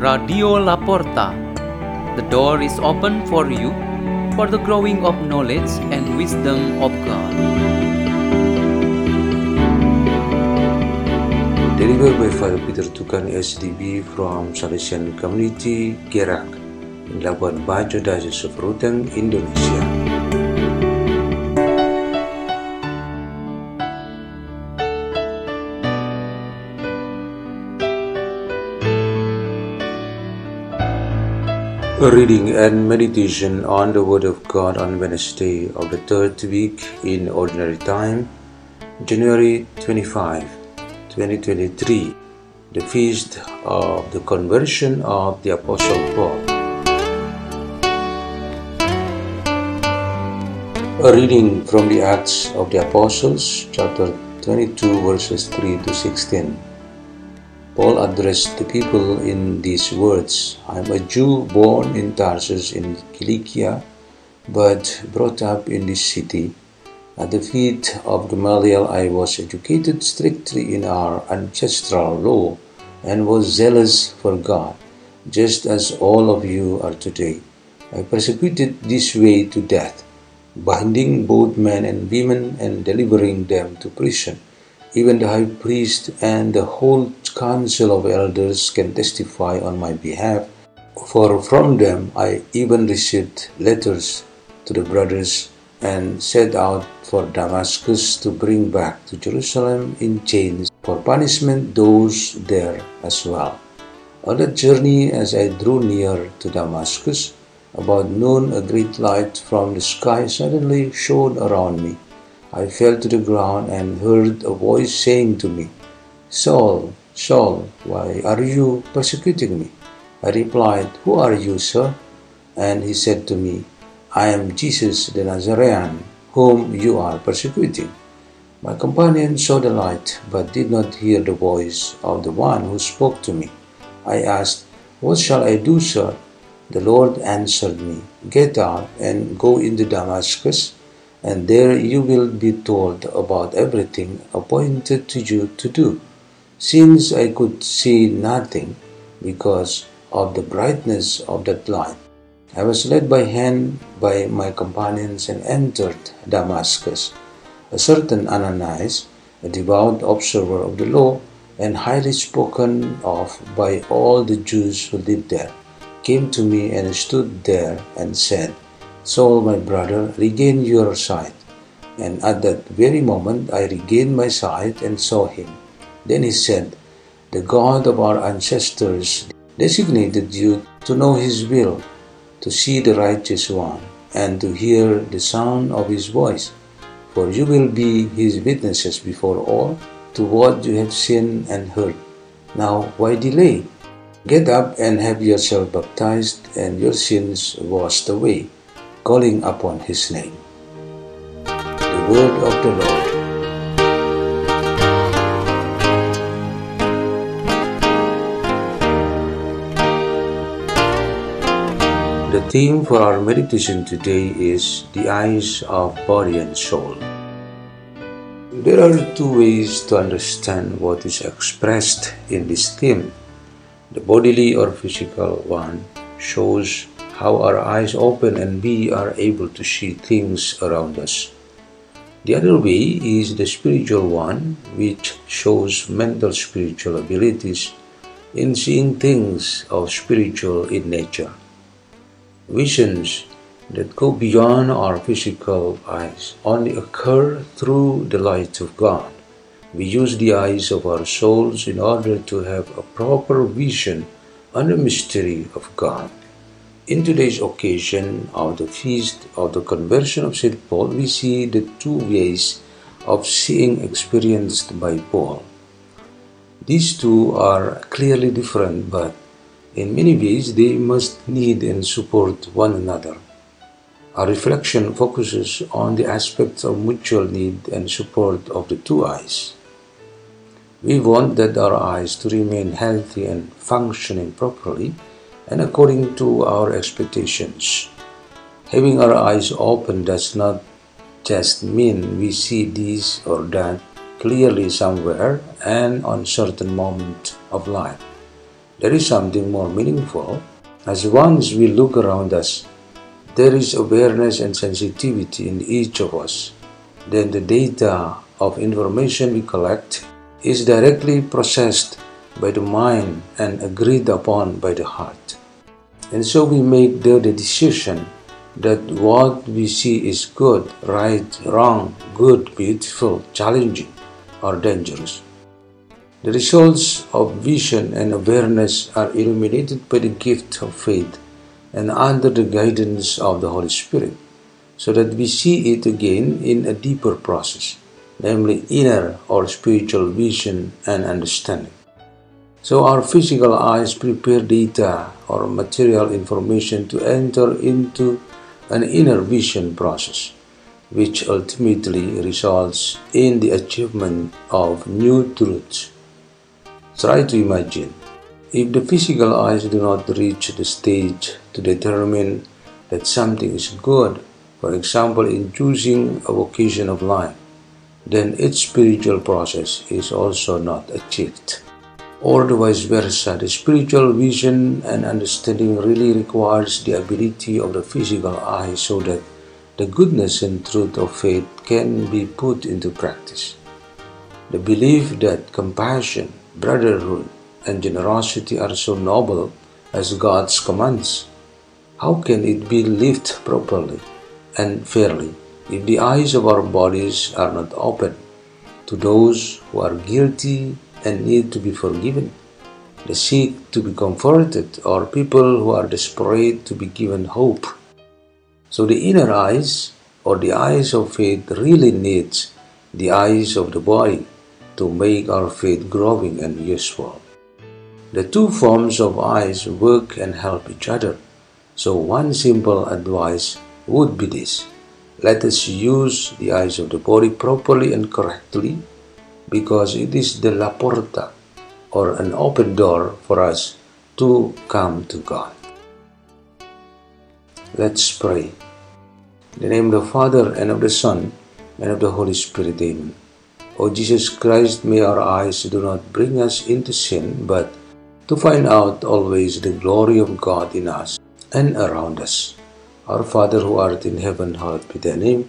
Radio Laporta. The door is open for you for the growing of knowledge and wisdom of God. Delivered by Father Peter Tukan SDB from Salesian Community, Gerak, Labuan Bajo, Diocese of Ruteng, Indonesia. A reading and meditation on the Word of God on Wednesday of the third week in Ordinary Time, January 25, 2023, the feast of the conversion of the Apostle Paul. A reading from the Acts of the Apostles, chapter 22, verses 3 to 16. Paul addressed the people in these words I am a Jew born in Tarsus in Cilicia, but brought up in this city. At the feet of Gamaliel, I was educated strictly in our ancestral law and was zealous for God, just as all of you are today. I persecuted this way to death, binding both men and women and delivering them to prison. Even the high priest and the whole council of elders can testify on my behalf, for from them I even received letters to the brothers and set out for Damascus to bring back to Jerusalem in chains for punishment those there as well. On that journey, as I drew near to Damascus, about noon a great light from the sky suddenly shone around me. I fell to the ground and heard a voice saying to me, Saul, Saul, why are you persecuting me? I replied, Who are you, sir? And he said to me, I am Jesus the Nazarene, whom you are persecuting. My companion saw the light, but did not hear the voice of the one who spoke to me. I asked, What shall I do, sir? The Lord answered me, Get out and go into Damascus, and there you will be told about everything appointed to you to do. Since I could see nothing because of the brightness of that light, I was led by hand by my companions and entered Damascus. A certain Ananias, a devout observer of the law and highly spoken of by all the Jews who lived there, came to me and stood there and said, Saul, my brother, regain your sight. And at that very moment I regained my sight and saw him. Then he said, The God of our ancestors designated you to know his will, to see the righteous one, and to hear the sound of his voice. For you will be his witnesses before all to what you have seen and heard. Now, why delay? Get up and have yourself baptized and your sins washed away, calling upon his name. The word of the Lord. The theme for our meditation today is the eyes of body and soul. There are two ways to understand what is expressed in this theme. The bodily or physical one shows how our eyes open and we are able to see things around us. The other way is the spiritual one, which shows mental spiritual abilities in seeing things of spiritual in nature. Visions that go beyond our physical eyes only occur through the light of God. We use the eyes of our souls in order to have a proper vision on the mystery of God. In today's occasion of the feast of the conversion of St. Paul, we see the two ways of seeing experienced by Paul. These two are clearly different, but in many ways they must need and support one another. Our reflection focuses on the aspects of mutual need and support of the two eyes. We want that our eyes to remain healthy and functioning properly and according to our expectations. Having our eyes open does not just mean we see this or that clearly somewhere and on certain moment of life. there is something more meaningful. As once we look around us, there is awareness and sensitivity in each of us. Then the data of information we collect is directly processed by the mind and agreed upon by the heart. And so we make the, the decision that what we see is good, right, wrong, good, beautiful, challenging, or dangerous. The results of vision and awareness are illuminated by the gift of faith and under the guidance of the Holy Spirit, so that we see it again in a deeper process, namely inner or spiritual vision and understanding. So our physical eyes prepare data or material information to enter into an inner vision process, which ultimately results in the achievement of new truths. Try to imagine if the physical eyes do not reach the stage to determine that something is good, for example, in choosing a vocation of life, then its spiritual process is also not achieved or the vice versa. The spiritual vision and understanding really requires the ability of the physical eye so that the goodness and truth of faith can be put into practice. The belief that compassion, brotherhood, and generosity are so noble as God's commands. How can it be lived properly and fairly if the eyes of our bodies are not open to those who are guilty and need to be forgiven, the sick to be comforted, or people who are desperate to be given hope. So the inner eyes or the eyes of faith really needs the eyes of the body to make our faith growing and useful. The two forms of eyes work and help each other. So one simple advice would be this. Let us use the eyes of the body properly and correctly because it is the La Porta or an open door for us to come to God. Let's pray. In the name of the Father and of the Son and of the Holy Spirit, Amen. O Jesus Christ, may our eyes do not bring us into sin, but to find out always the glory of God in us and around us. Our Father who art in heaven, hallowed be thy name.